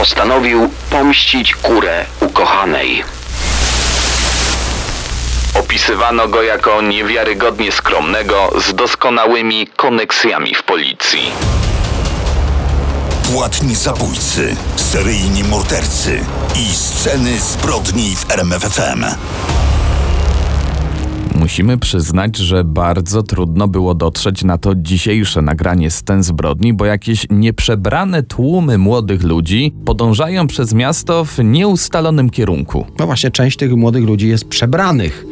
postanowił pomścić kurę ukochanej. Opisywano go jako niewiarygodnie skromnego, z doskonałymi koneksjami w policji. Płatni zabójcy, seryjni mordercy i sceny zbrodni w RMFFM. Musimy przyznać, że bardzo trudno było dotrzeć na to dzisiejsze nagranie scen zbrodni, bo jakieś nieprzebrane tłumy młodych ludzi podążają przez miasto w nieustalonym kierunku. No właśnie, część tych młodych ludzi jest przebranych.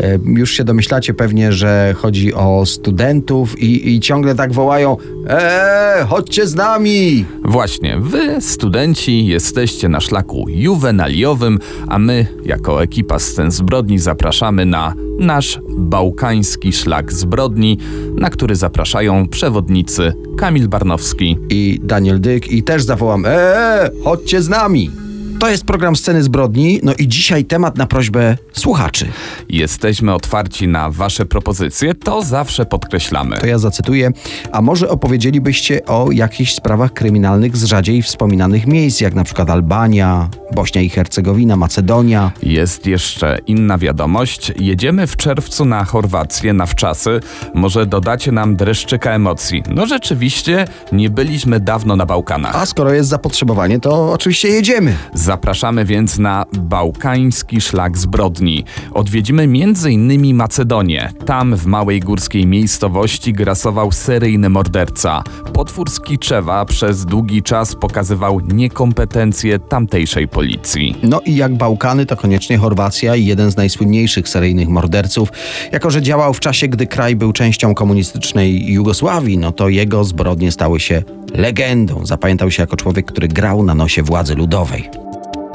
E, Już się domyślacie pewnie, że chodzi o studentów i, i ciągle tak wołają Eee, chodźcie z nami! Właśnie, wy, studenci, jesteście na szlaku juwenaliowym, a my, jako ekipa scen zbrodni, zapraszamy na nasz bałkański szlak zbrodni, na który zapraszają przewodnicy Kamil Barnowski. I Daniel Dyk i też zawołam Eee, chodźcie z nami! To jest program Sceny Zbrodni, no i dzisiaj temat na prośbę słuchaczy. Jesteśmy otwarci na wasze propozycje, to zawsze podkreślamy. To ja zacytuję. A może opowiedzielibyście o jakichś sprawach kryminalnych z rzadziej wspominanych miejsc, jak na przykład Albania, Bośnia i Hercegowina, Macedonia. Jest jeszcze inna wiadomość. Jedziemy w czerwcu na Chorwację na wczasy. Może dodacie nam dreszczyka emocji. No rzeczywiście, nie byliśmy dawno na Bałkanach. A skoro jest zapotrzebowanie, to oczywiście jedziemy. Zapraszamy więc na bałkański szlak zbrodni. Odwiedzimy m.in. Macedonię. Tam w małej górskiej miejscowości grasował seryjny morderca. Potwór z Kiczewa przez długi czas pokazywał niekompetencje tamtejszej policji. No i jak Bałkany, to koniecznie Chorwacja i jeden z najsłynniejszych seryjnych morderców. Jako, że działał w czasie, gdy kraj był częścią komunistycznej Jugosławii, no to jego zbrodnie stały się legendą. Zapamiętał się jako człowiek, który grał na nosie władzy ludowej.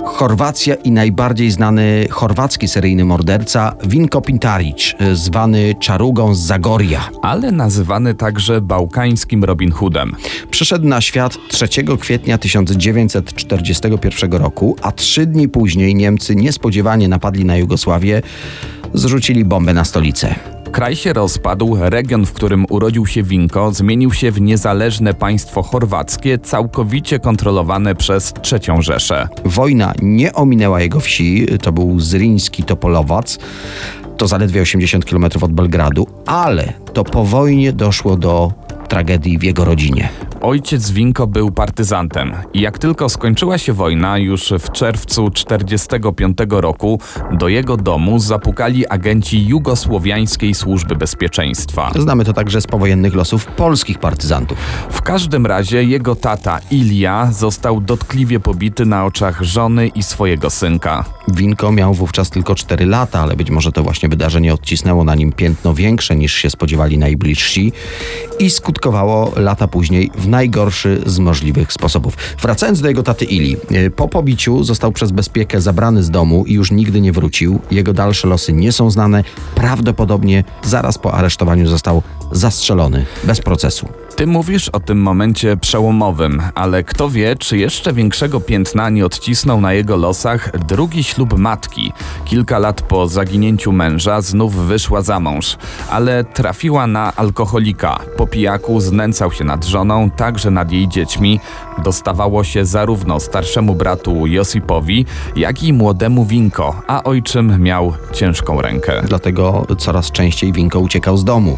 Chorwacja i najbardziej znany chorwacki seryjny morderca Vinko Pintaric, zwany Czarugą z Zagoria. Ale nazywany także bałkańskim Robin Hoodem. Przyszedł na świat 3 kwietnia 1941 roku, a trzy dni później Niemcy niespodziewanie napadli na Jugosławię, zrzucili bombę na stolicę. Kraj się rozpadł, region, w którym urodził się Winko, zmienił się w niezależne państwo chorwackie, całkowicie kontrolowane przez III Rzeszę. Wojna nie ominęła jego wsi, to był Zriński Topolowac, to zaledwie 80 km od Belgradu, ale to po wojnie doszło do tragedii w jego rodzinie. Ojciec Winko był partyzantem i jak tylko skończyła się wojna, już w czerwcu 1945 roku do jego domu zapukali agenci Jugosłowiańskiej Służby Bezpieczeństwa. Znamy to także z powojennych losów polskich partyzantów. W każdym razie jego tata Ilia został dotkliwie pobity na oczach żony i swojego synka. Winko miał wówczas tylko 4 lata, ale być może to właśnie wydarzenie odcisnęło na nim piętno większe niż się spodziewali najbliżsi i skutkowało lata później w najgorszy z możliwych sposobów. Wracając do jego taty Ili, e, po pobiciu został przez bezpiekę zabrany z domu i już nigdy nie wrócił. Jego dalsze losy nie są znane. Prawdopodobnie zaraz po aresztowaniu został zastrzelony bez procesu. Ty mówisz o tym momencie przełomowym, ale kto wie, czy jeszcze większego piętna nie odcisnął na jego losach drugi ślub matki. Kilka lat po zaginięciu męża znów wyszła za mąż, ale trafiła na alkoholika. Po pijaku znęcał się nad żoną, także nad jej dziećmi. Dostawało się zarówno starszemu bratu Josipowi, jak i młodemu Winko, a ojczym miał ciężką rękę. Dlatego coraz częściej Winko uciekał z domu.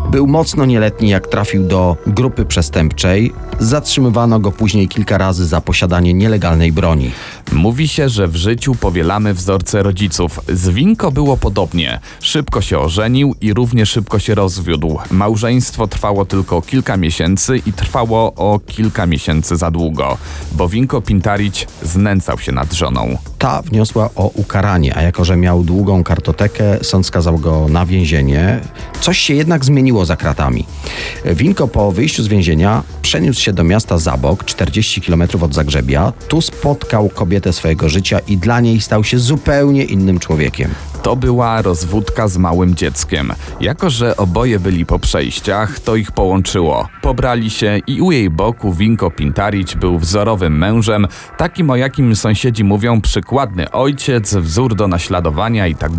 Był mocno nieletni, jak trafił do grupy przestępczej. Zatrzymywano go później kilka razy za posiadanie nielegalnej broni. Mówi się, że w życiu powielamy wzorce rodziców. Z Winko było podobnie. Szybko się ożenił i równie szybko się rozwiódł. Małżeństwo trwało tylko kilka miesięcy i trwało o kilka miesięcy za długo, bo Winko Pintarić znęcał się nad żoną. Ta wniosła o ukaranie, a jako że miał długą kartotekę, sąd skazał go na więzienie. Coś się jednak zmieniło za kratami. Winko po wyjściu z więzienia przeniósł się do miasta Zabok, 40 km od Zagrzebia. Tu spotkał kobietę swojego życia i dla niej stał się zupełnie innym człowiekiem. To była rozwódka z małym dzieckiem. Jako, że oboje byli po przejściach, to ich połączyło. Pobrali się i u jej boku Winko Pintarić był wzorowym mężem, takim o jakim sąsiedzi mówią przykładny ojciec, wzór do naśladowania i tak.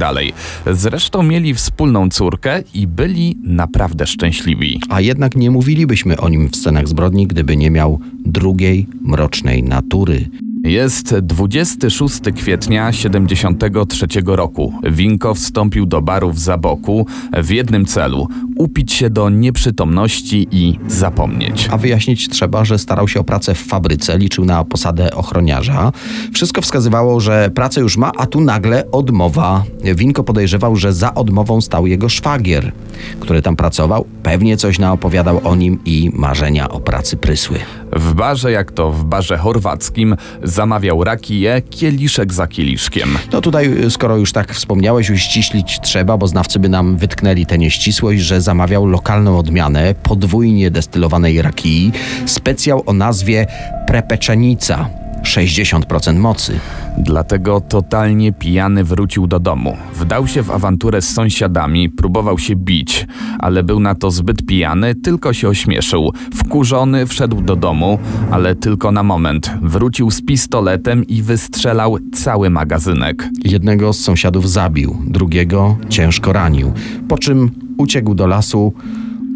Zresztą mieli wspólną córkę i byli naprawdę szczęśliwi. A jednak nie mówilibyśmy o nim w scenach zbrodni, gdyby nie miał drugiej mrocznej natury. Jest 26 kwietnia 73 roku. Winko wstąpił do baru w Zaboku w jednym celu upić się do nieprzytomności i zapomnieć. A wyjaśnić trzeba, że starał się o pracę w fabryce, liczył na posadę ochroniarza. Wszystko wskazywało, że pracę już ma, a tu nagle odmowa. Winko podejrzewał, że za odmową stał jego szwagier, który tam pracował. Pewnie coś naopowiadał o nim i marzenia o pracy prysły. W barze, jak to w barze chorwackim, zamawiał rakiję kieliszek za kieliszkiem. No tutaj, skoro już tak wspomniałeś, uściślić trzeba, bo znawcy by nam wytknęli tę nieścisłość, że zamawiał lokalną odmianę podwójnie destylowanej rakii, specjał o nazwie prepeczenica. 60% mocy. Dlatego totalnie pijany wrócił do domu. Wdał się w awanturę z sąsiadami, próbował się bić, ale był na to zbyt pijany, tylko się ośmieszył. Wkurzony wszedł do domu, ale tylko na moment. Wrócił z pistoletem i wystrzelał cały magazynek. Jednego z sąsiadów zabił, drugiego ciężko ranił, po czym uciekł do lasu.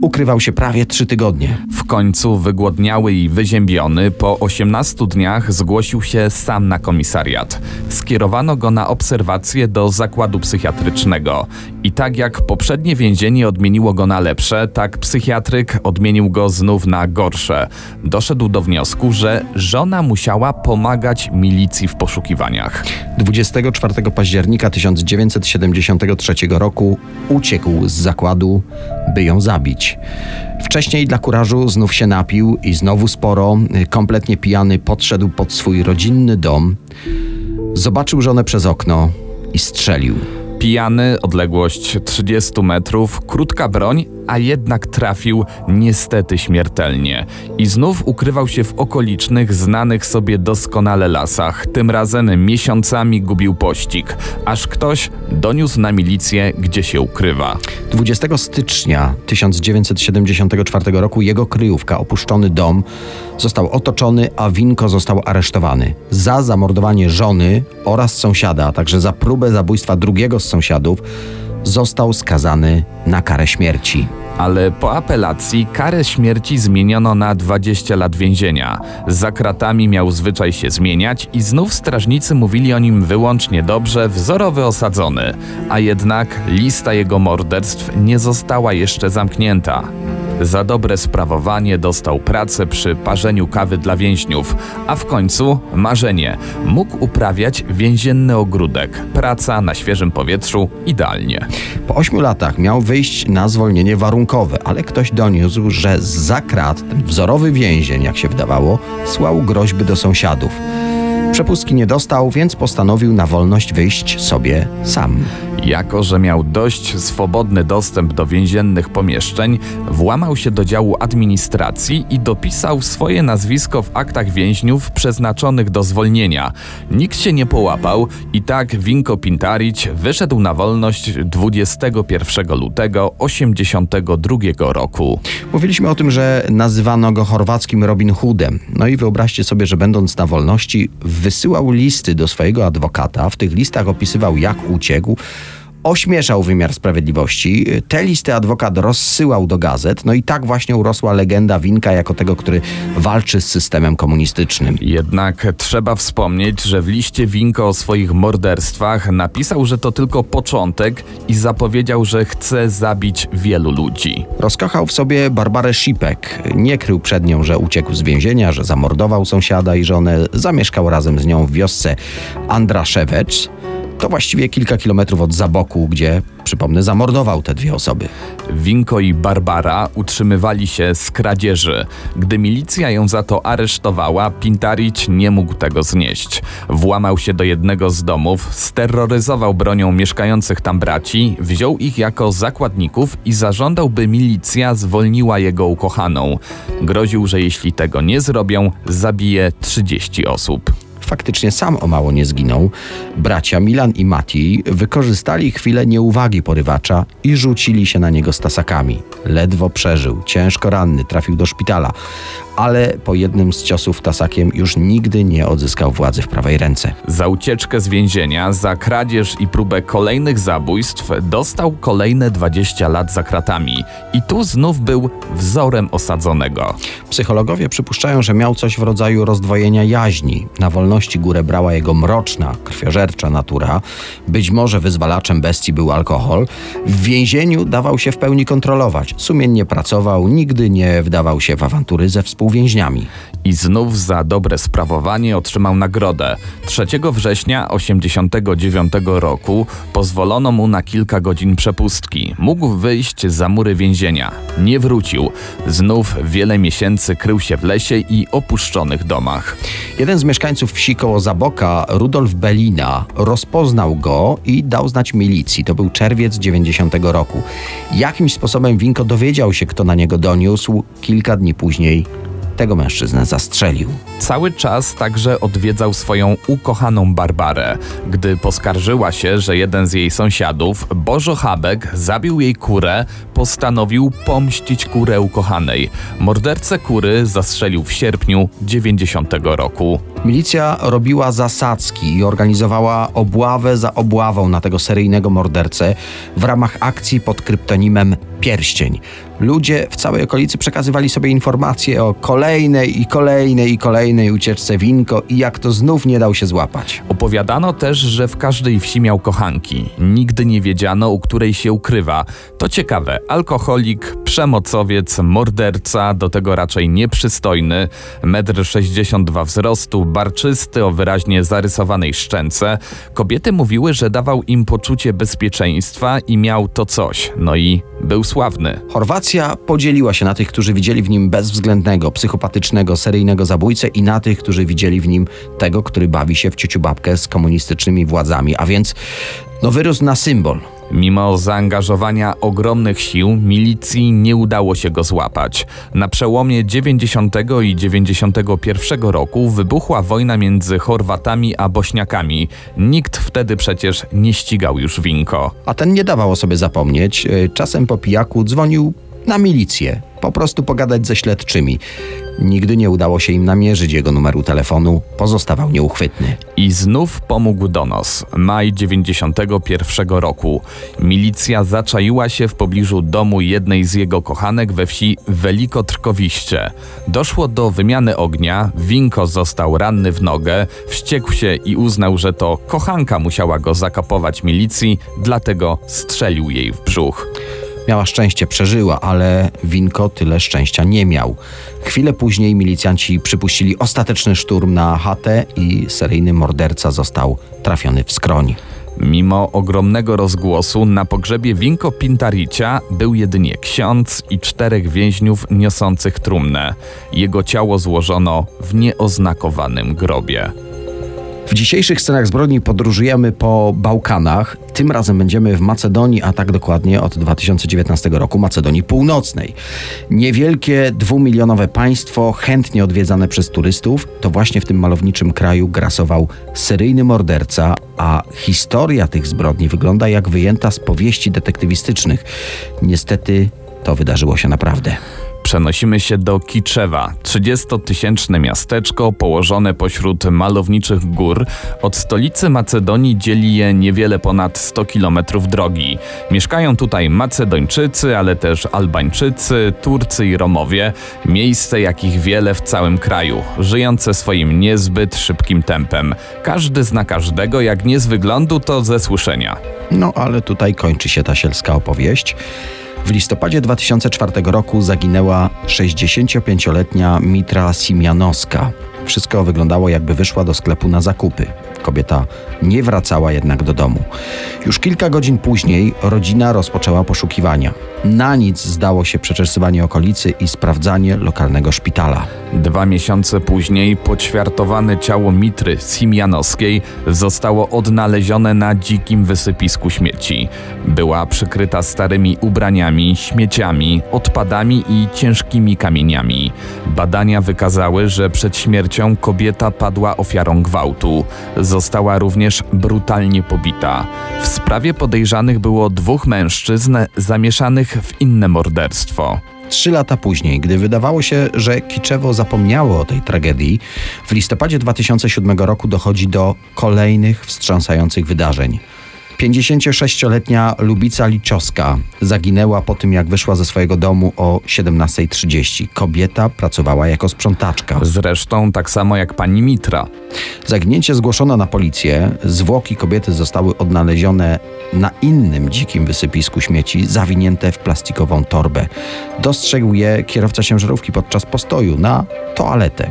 Ukrywał się prawie trzy tygodnie. W końcu wygłodniały i wyziębiony, po 18 dniach zgłosił się sam na komisariat. Skierowano go na obserwację do zakładu psychiatrycznego. I tak jak poprzednie więzienie odmieniło go na lepsze, tak psychiatryk odmienił go znów na gorsze. Doszedł do wniosku, że żona musiała pomagać milicji w poszukiwaniach. 24 października 1973 roku uciekł z zakładu, by ją zabić. Wcześniej dla kurażu znów się napił i znowu sporo, kompletnie pijany, podszedł pod swój rodzinny dom, zobaczył żonę przez okno i strzelił. Pijany, odległość 30 metrów, krótka broń, a jednak trafił niestety śmiertelnie. I znów ukrywał się w okolicznych, znanych sobie doskonale lasach. Tym razem miesiącami gubił pościg, aż ktoś doniósł na milicję, gdzie się ukrywa. 20 stycznia 1974 roku jego kryjówka, opuszczony dom, został otoczony, a Winko został aresztowany za zamordowanie żony oraz sąsiada, a także za próbę zabójstwa drugiego z sąsiadów. Został skazany na karę śmierci. Ale po apelacji karę śmierci zmieniono na 20 lat więzienia. Za kratami miał zwyczaj się zmieniać i znów strażnicy mówili o nim wyłącznie dobrze, wzorowy osadzony. A jednak lista jego morderstw nie została jeszcze zamknięta. Za dobre sprawowanie dostał pracę przy parzeniu kawy dla więźniów, a w końcu marzenie mógł uprawiać więzienny ogródek. Praca na świeżym powietrzu idealnie. Po ośmiu latach miał wyjść na zwolnienie warunkowe, ale ktoś doniósł, że za krat ten wzorowy więzień, jak się wydawało, słał groźby do sąsiadów. Przepustki nie dostał, więc postanowił na wolność wyjść sobie sam. Jako, że miał dość swobodny dostęp do więziennych pomieszczeń, włamał się do działu administracji i dopisał swoje nazwisko w aktach więźniów przeznaczonych do zwolnienia. Nikt się nie połapał i tak Winko Pintarić wyszedł na wolność 21 lutego 82 roku. Mówiliśmy o tym, że nazywano go chorwackim Robin Hoodem. No i wyobraźcie sobie, że będąc na wolności, wysyłał listy do swojego adwokata. W tych listach opisywał, jak uciekł. Ośmieszał wymiar sprawiedliwości. Te listy adwokat rozsyłał do gazet. No i tak właśnie urosła legenda Winka jako tego, który walczy z systemem komunistycznym. Jednak trzeba wspomnieć, że w liście Winko o swoich morderstwach napisał, że to tylko początek i zapowiedział, że chce zabić wielu ludzi. Rozkochał w sobie Barbarę Sipek. Nie krył przed nią, że uciekł z więzienia, że zamordował sąsiada i żonę. Zamieszkał razem z nią w wiosce Andraszewecz. To właściwie kilka kilometrów od Zaboku, gdzie, przypomnę, zamordował te dwie osoby. Winko i Barbara utrzymywali się z kradzieży. Gdy milicja ją za to aresztowała, Pintarić nie mógł tego znieść. Włamał się do jednego z domów, steroryzował bronią mieszkających tam braci, wziął ich jako zakładników i zażądał, by milicja zwolniła jego ukochaną. Groził, że jeśli tego nie zrobią, zabije 30 osób. Faktycznie sam o mało nie zginął. Bracia Milan i Mati wykorzystali chwilę nieuwagi porywacza i rzucili się na niego z tasakami. Ledwo przeżył, ciężko ranny, trafił do szpitala, ale po jednym z ciosów tasakiem już nigdy nie odzyskał władzy w prawej ręce. Za ucieczkę z więzienia, za kradzież i próbę kolejnych zabójstw dostał kolejne 20 lat za kratami. I tu znów był wzorem osadzonego. Psychologowie przypuszczają, że miał coś w rodzaju rozdwojenia jaźni. Na wolności górę brała jego mroczna, krwiożercza natura. Być może wyzwalaczem bestii był alkohol. W więzieniu dawał się w pełni kontrolować. Sumiennie pracował, nigdy nie wdawał się w awantury ze współwięźniami. I znów za dobre sprawowanie otrzymał nagrodę. 3 września 1989 roku pozwolono mu na kilka godzin przepustki. Mógł wyjść za mury więzienia. Nie wrócił. Znów wiele miesięcy krył się w lesie i opuszczonych domach. Jeden z mieszkańców wsi koło Zaboka, Rudolf Belina, rozpoznał go i dał znać milicji. To był czerwiec 90 roku. Jakimś sposobem Winko dowiedział się, kto na niego doniósł. Kilka dni później tego mężczyznę zastrzelił. Cały czas także odwiedzał swoją ukochaną Barbarę. Gdy poskarżyła się, że jeden z jej sąsiadów, Bożo Habek, zabił jej kurę, postanowił pomścić kurę ukochanej. Mordercę kury zastrzelił w sierpniu 90 roku. Milicja robiła zasadzki i organizowała obławę za obławą na tego seryjnego mordercę w ramach akcji pod kryptonimem Pierścień. Ludzie w całej okolicy przekazywali sobie informacje o kolejnej i kolejnej i kolejnej ucieczce Winko i jak to znów nie dał się złapać. Opowiadano też, że w każdej wsi miał kochanki. Nigdy nie wiedziano, u której się ukrywa. To ciekawe, alkoholik, przemocowiec, morderca, do tego raczej nieprzystojny, 1,62 m wzrostu, barczysty o wyraźnie zarysowanej szczęce. Kobiety mówiły, że dawał im poczucie bezpieczeństwa i miał to coś. No i był sławny. Chorwacja podzieliła się na tych, którzy widzieli w nim bezwzględnego, psychopatycznego, seryjnego zabójcę i na tych, którzy widzieli w nim tego, który bawi się w ciuciu babkę z komunistycznymi władzami, a więc no wyrósł na symbol. Mimo zaangażowania ogromnych sił, milicji nie udało się go złapać. Na przełomie 90 i 91 roku wybuchła wojna między Chorwatami a Bośniakami. Nikt wtedy przecież nie ścigał już Winko. A ten nie dawał o sobie zapomnieć. Czasem po pijaku dzwonił na milicję, po prostu pogadać ze śledczymi. Nigdy nie udało się im namierzyć jego numeru telefonu, pozostawał nieuchwytny. I znów pomógł donos. Maj 91 roku. Milicja zaczaiła się w pobliżu domu jednej z jego kochanek we wsi Weliko Trkowiście. Doszło do wymiany ognia, Winko został ranny w nogę, wściekł się i uznał, że to kochanka musiała go zakapować milicji, dlatego strzelił jej w brzuch. Miała szczęście, przeżyła, ale Winko tyle szczęścia nie miał. Chwilę później milicjanci przypuścili ostateczny szturm na chatę i seryjny morderca został trafiony w skroń. Mimo ogromnego rozgłosu na pogrzebie Winko Pintaricia był jedynie ksiądz i czterech więźniów niosących trumnę. Jego ciało złożono w nieoznakowanym grobie. W dzisiejszych scenach zbrodni podróżujemy po Bałkanach. Tym razem będziemy w Macedonii, a tak dokładnie od 2019 roku Macedonii Północnej. Niewielkie, dwumilionowe państwo, chętnie odwiedzane przez turystów. To właśnie w tym malowniczym kraju grasował seryjny morderca, a historia tych zbrodni wygląda jak wyjęta z powieści detektywistycznych. Niestety to wydarzyło się naprawdę. Przenosimy się do Kiczewa, 30-tysięczne miasteczko położone pośród malowniczych gór. Od stolicy Macedonii dzieli je niewiele ponad 100 kilometrów drogi. Mieszkają tutaj Macedończycy, ale też Albańczycy, Turcy i Romowie. Miejsce jakich wiele w całym kraju, żyjące swoim niezbyt szybkim tempem. Każdy zna każdego, jak nie z wyglądu, to ze słyszenia. No ale tutaj kończy się ta sielska opowieść. W listopadzie 2004 roku zaginęła 65-letnia Mitra Simianowska. Wszystko wyglądało jakby wyszła do sklepu na zakupy. Kobieta nie wracała jednak do domu. Już kilka godzin później rodzina rozpoczęła poszukiwania. Na nic zdało się przeczesywanie okolicy i sprawdzanie lokalnego szpitala. Dwa miesiące później poćwiartowane ciało Mitry Simianowskiej zostało odnalezione na dzikim wysypisku śmieci. Była przykryta starymi ubraniami, śmieciami, odpadami i ciężkimi kamieniami. Badania wykazały, że przed śmiercią kobieta padła ofiarą gwałtu. Została również brutalnie pobita. W sprawie podejrzanych było dwóch mężczyzn zamieszanych w inne morderstwo. Trzy lata później, gdy wydawało się, że Kiczewo zapomniało o tej tragedii, w listopadzie 2007 roku dochodzi do kolejnych wstrząsających wydarzeń. 56-letnia Lubica Liczowska zaginęła po tym, jak wyszła ze swojego domu o 17.30. Kobieta pracowała jako sprzątaczka. Zresztą tak samo jak pani Mitra. Zaginięcie zgłoszono na policję. Zwłoki kobiety zostały odnalezione na innym dzikim wysypisku śmieci, zawinięte w plastikową torbę. Dostrzegł je kierowca ciężarówki podczas postoju na toaletę.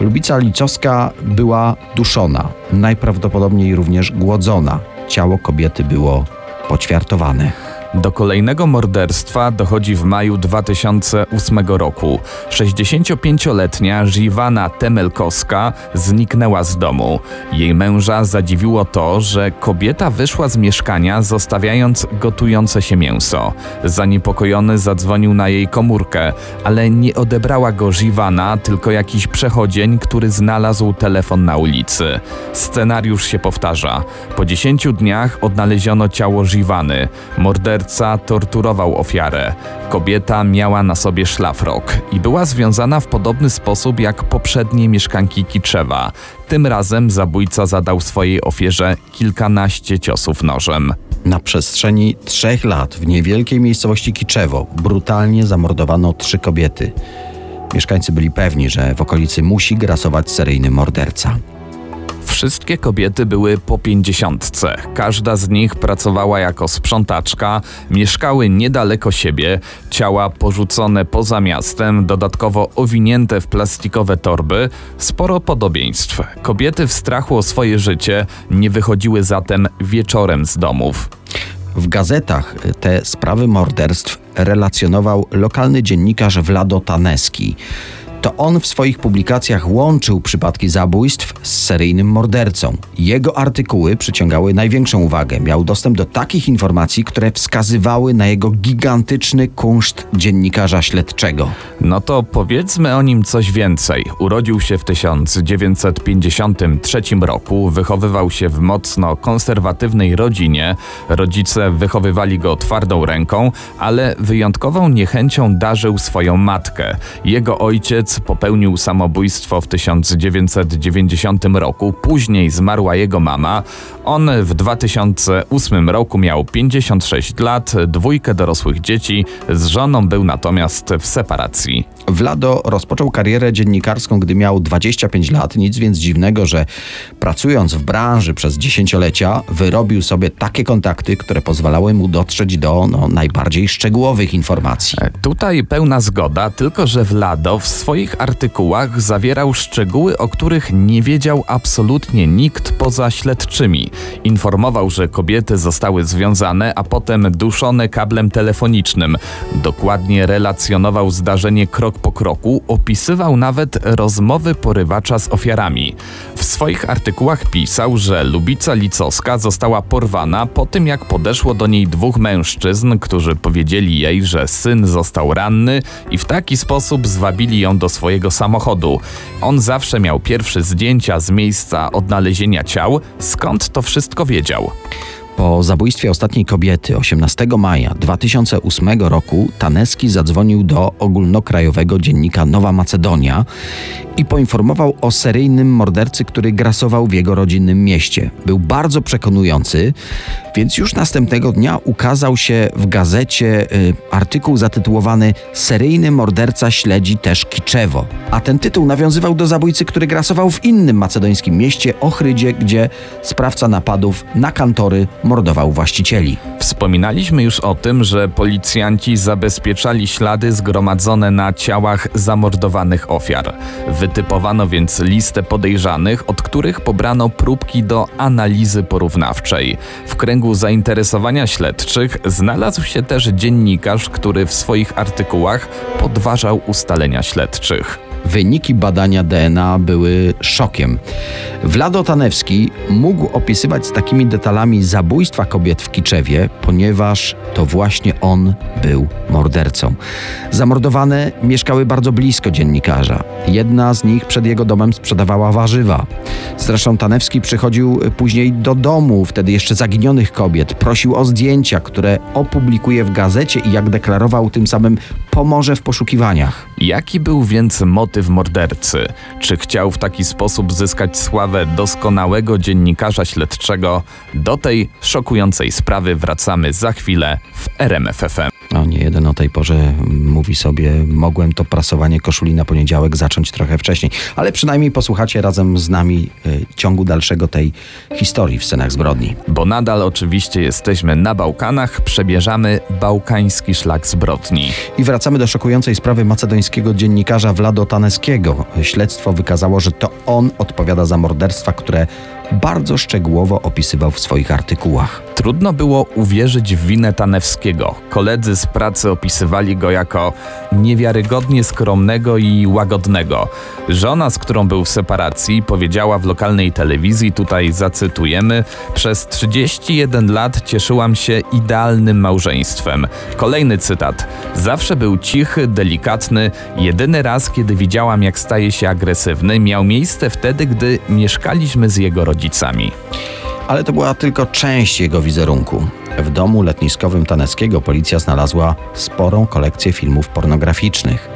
Lubica Liczowska była duszona, najprawdopodobniej również głodzona. Ciało kobiety było poćwiartowane. Do kolejnego morderstwa dochodzi w maju 2008 roku. 65-letnia Żiwana Temelkowska zniknęła z domu. Jej męża zadziwiło to, że kobieta wyszła z mieszkania zostawiając gotujące się mięso. Zaniepokojony zadzwonił na jej komórkę, ale nie odebrała go Żiwana, tylko jakiś przechodzień, który znalazł telefon na ulicy. Scenariusz się powtarza. Po 10 dniach odnaleziono ciało Żiwany. Morder morderca torturował ofiarę. Kobieta miała na sobie szlafrok i była związana w podobny sposób jak poprzednie mieszkanki Kiczewa. Tym razem zabójca zadał swojej ofierze kilkanaście ciosów nożem. Na przestrzeni trzech lat w niewielkiej miejscowości Kiczewo brutalnie zamordowano trzy kobiety. Mieszkańcy byli pewni, że w okolicy musi grasować seryjny morderca. Wszystkie kobiety były po pięćdziesiątce. Każda z nich pracowała jako sprzątaczka, mieszkały niedaleko siebie, ciała porzucone poza miastem, dodatkowo owinięte w plastikowe torby. Sporo podobieństw. Kobiety w strachu o swoje życie nie wychodziły zatem wieczorem z domów. W gazetach te sprawy morderstw relacjonował lokalny dziennikarz Vlado Taneski to on w swoich publikacjach łączył przypadki zabójstw z seryjnym mordercą. Jego artykuły przyciągały największą uwagę. Miał dostęp do takich informacji, które wskazywały na jego gigantyczny kunszt dziennikarza śledczego. No to powiedzmy o nim coś więcej. Urodził się w 1953 roku, wychowywał się w mocno konserwatywnej rodzinie. Rodzice wychowywali go twardą ręką, ale wyjątkową niechęcią darzył swoją matkę. Jego ojciec ojciec popełnił samobójstwo w 1990 roku, później zmarła jego mama. On w 2008 roku miał 56 lat, dwójkę dorosłych dzieci, z żoną był natomiast w separacji. Vlado rozpoczął karierę dziennikarską, gdy miał 25 lat. Nic więc dziwnego, że pracując w branży przez dziesięciolecia, wyrobił sobie takie kontakty, które pozwalały mu dotrzeć do no, najbardziej szczegółowych informacji. E, tutaj pełna zgoda, tylko że Vlado w swoich artykułach zawierał szczegóły, o których nie wiedział absolutnie nikt poza śledczymi. Informował, że kobiety zostały związane, a potem duszone kablem telefonicznym. Dokładnie relacjonował zdarzenie krok po kroku, opisywał nawet rozmowy porywacza z ofiarami. W swoich artykułach pisał, że Lubica Licowska została porwana po tym, jak podeszło do niej dwóch mężczyzn, którzy powiedzieli jej, że syn został ranny i w taki sposób zwabili ją do swojego samochodu. On zawsze miał pierwsze zdjęcia z miejsca odnalezienia ciał, skąd to wszystko wiedział. Po zabójstwie ostatniej kobiety 18 maja 2008 roku Taneski zadzwonił do ogólnokrajowego dziennika Nowa Macedonia i poinformował o seryjnym mordercy, który grasował w jego rodzinnym mieście. Był bardzo przekonujący, więc już następnego dnia ukazał się w gazecie y, artykuł zatytułowany Seryjny morderca śledzi też Kiczewo. A ten tytuł nawiązywał do zabójcy, który grasował w innym macedońskim mieście, Ochrydzie, gdzie sprawca napadów na kantory mordował właścicieli. Wspominaliśmy już o tym, że policjanci zabezpieczali ślady zgromadzone na ciałach zamordowanych ofiar. Wytypowano więc listę podejrzanych, od których pobrano próbki do analizy porównawczej. W kręgu zainteresowania śledczych znalazł się też dziennikarz, który w swoich artykułach podważał ustalenia śledczych. Wyniki badania DNA były szokiem. Vlado Tanewski mógł opisywać z takimi detalami zabójstwa kobiet w Kiczewie, ponieważ to właśnie on był mordercą. Zamordowane mieszkały bardzo blisko dziennikarza. Jedna z nich przed jego domem sprzedawała warzywa. Zresztą Tanewski przychodził później do domu, wtedy jeszcze zaginionych kobiet, prosił o zdjęcia, które opublikuje w gazecie i jak deklarował, tym samym pomoże w poszukiwaniach. Jaki był więc motyw mordercy? Czy chciał w taki sposób zyskać sławę doskonałego dziennikarza śledczego? Do tej szokującej sprawy wracamy za chwilę w RMFFM. No, nie jeden o tej porze mówi sobie, mogłem to prasowanie koszuli na poniedziałek zacząć trochę wcześniej. Ale przynajmniej posłuchacie razem z nami y, ciągu dalszego tej historii w scenach zbrodni. Bo nadal oczywiście jesteśmy na Bałkanach, przebierzamy bałkański szlak zbrodni. I wracamy do szokującej sprawy macedońskiego dziennikarza Vlado Taneskiego. Śledztwo wykazało, że to on odpowiada za morderstwa, które bardzo szczegółowo opisywał w swoich artykułach. Trudno było uwierzyć w winę Tanewskiego. Koledzy z pracy opisywali go jako niewiarygodnie skromnego i łagodnego. Żona, z którą był w separacji, powiedziała w lokalnej telewizji, tutaj zacytujemy, przez 31 lat cieszyłam się idealnym małżeństwem. Kolejny cytat. Zawsze był cichy, delikatny. Jedyny raz, kiedy widziałam, jak staje się agresywny, miał miejsce wtedy, gdy mieszkaliśmy z jego rodzicami. Ale to była tylko część jego wizerunku. W domu letniskowym Taneckiego policja znalazła sporą kolekcję filmów pornograficznych.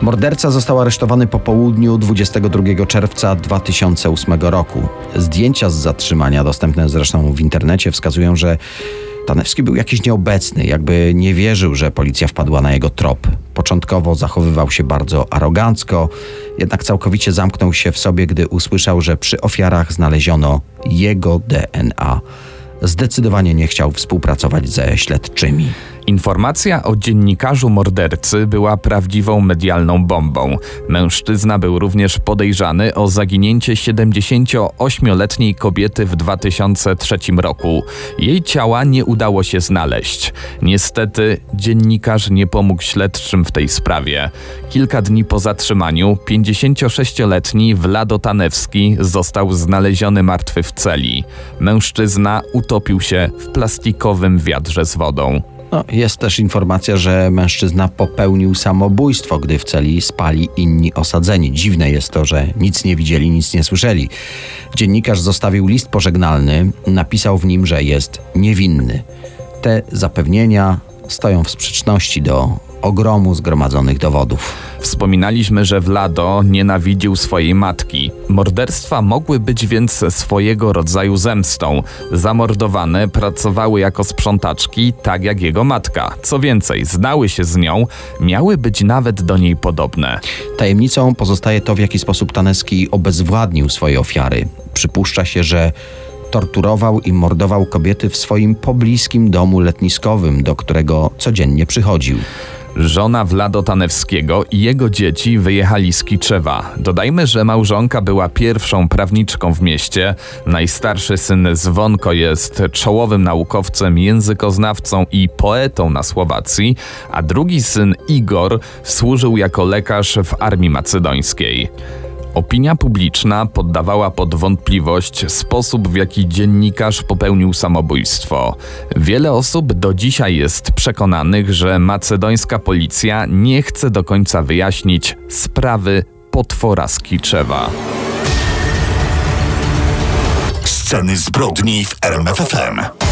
Morderca został aresztowany po południu 22 czerwca 2008 roku. Zdjęcia z zatrzymania, dostępne zresztą w internecie, wskazują, że Tanewski był jakiś nieobecny, jakby nie wierzył, że policja wpadła na jego trop. Początkowo zachowywał się bardzo arogancko, jednak całkowicie zamknął się w sobie, gdy usłyszał, że przy ofiarach znaleziono jego DNA. Zdecydowanie nie chciał współpracować ze śledczymi. Informacja o dziennikarzu mordercy była prawdziwą medialną bombą. Mężczyzna był również podejrzany o zaginięcie 78-letniej kobiety w 2003 roku. Jej ciała nie udało się znaleźć. Niestety dziennikarz nie pomógł śledczym w tej sprawie. Kilka dni po zatrzymaniu 56-letni Vlado Tanewski został znaleziony martwy w celi. Mężczyzna utopił się w plastikowym wiadrze z wodą. No, jest też informacja, że mężczyzna popełnił samobójstwo, gdy w celi spali inni osadzeni. Dziwne jest to, że nic nie widzieli, nic nie słyszeli. Dziennikarz zostawił list pożegnalny, napisał w nim, że jest niewinny. Te zapewnienia stoją w sprzeczności do ogromu zgromadzonych dowodów. Wspominaliśmy, że Vlado nienawidził swojej matki. Morderstwa mogły być więc swojego rodzaju zemstą. Zamordowane pracowały jako sprzątaczki, tak jak jego matka. Co więcej, znały się z nią, miały być nawet do niej podobne. Tajemnicą pozostaje to, w jaki sposób Taneski obezwładnił swoje ofiary. Przypuszcza się, że torturował i mordował kobiety w swoim pobliskim domu letniskowym, do którego codziennie przychodził. Żona Vlado Tanewskiego i jego dzieci wyjechali z Kiczewa. Dodajmy, że małżonka była pierwszą prawniczką w mieście. Najstarszy syn Zwonko jest czołowym naukowcem, językoznawcą i poetą na Słowacji, a drugi syn Igor służył jako lekarz w armii macedońskiej. Opinia publiczna poddawała pod wątpliwość sposób, w jaki dziennikarz popełnił samobójstwo. Wiele osób do dzisiaj jest przekonanych, że macedońska policja nie chce do końca wyjaśnić sprawy potwora z Kiczewa. Sceny zbrodni w RMFFM.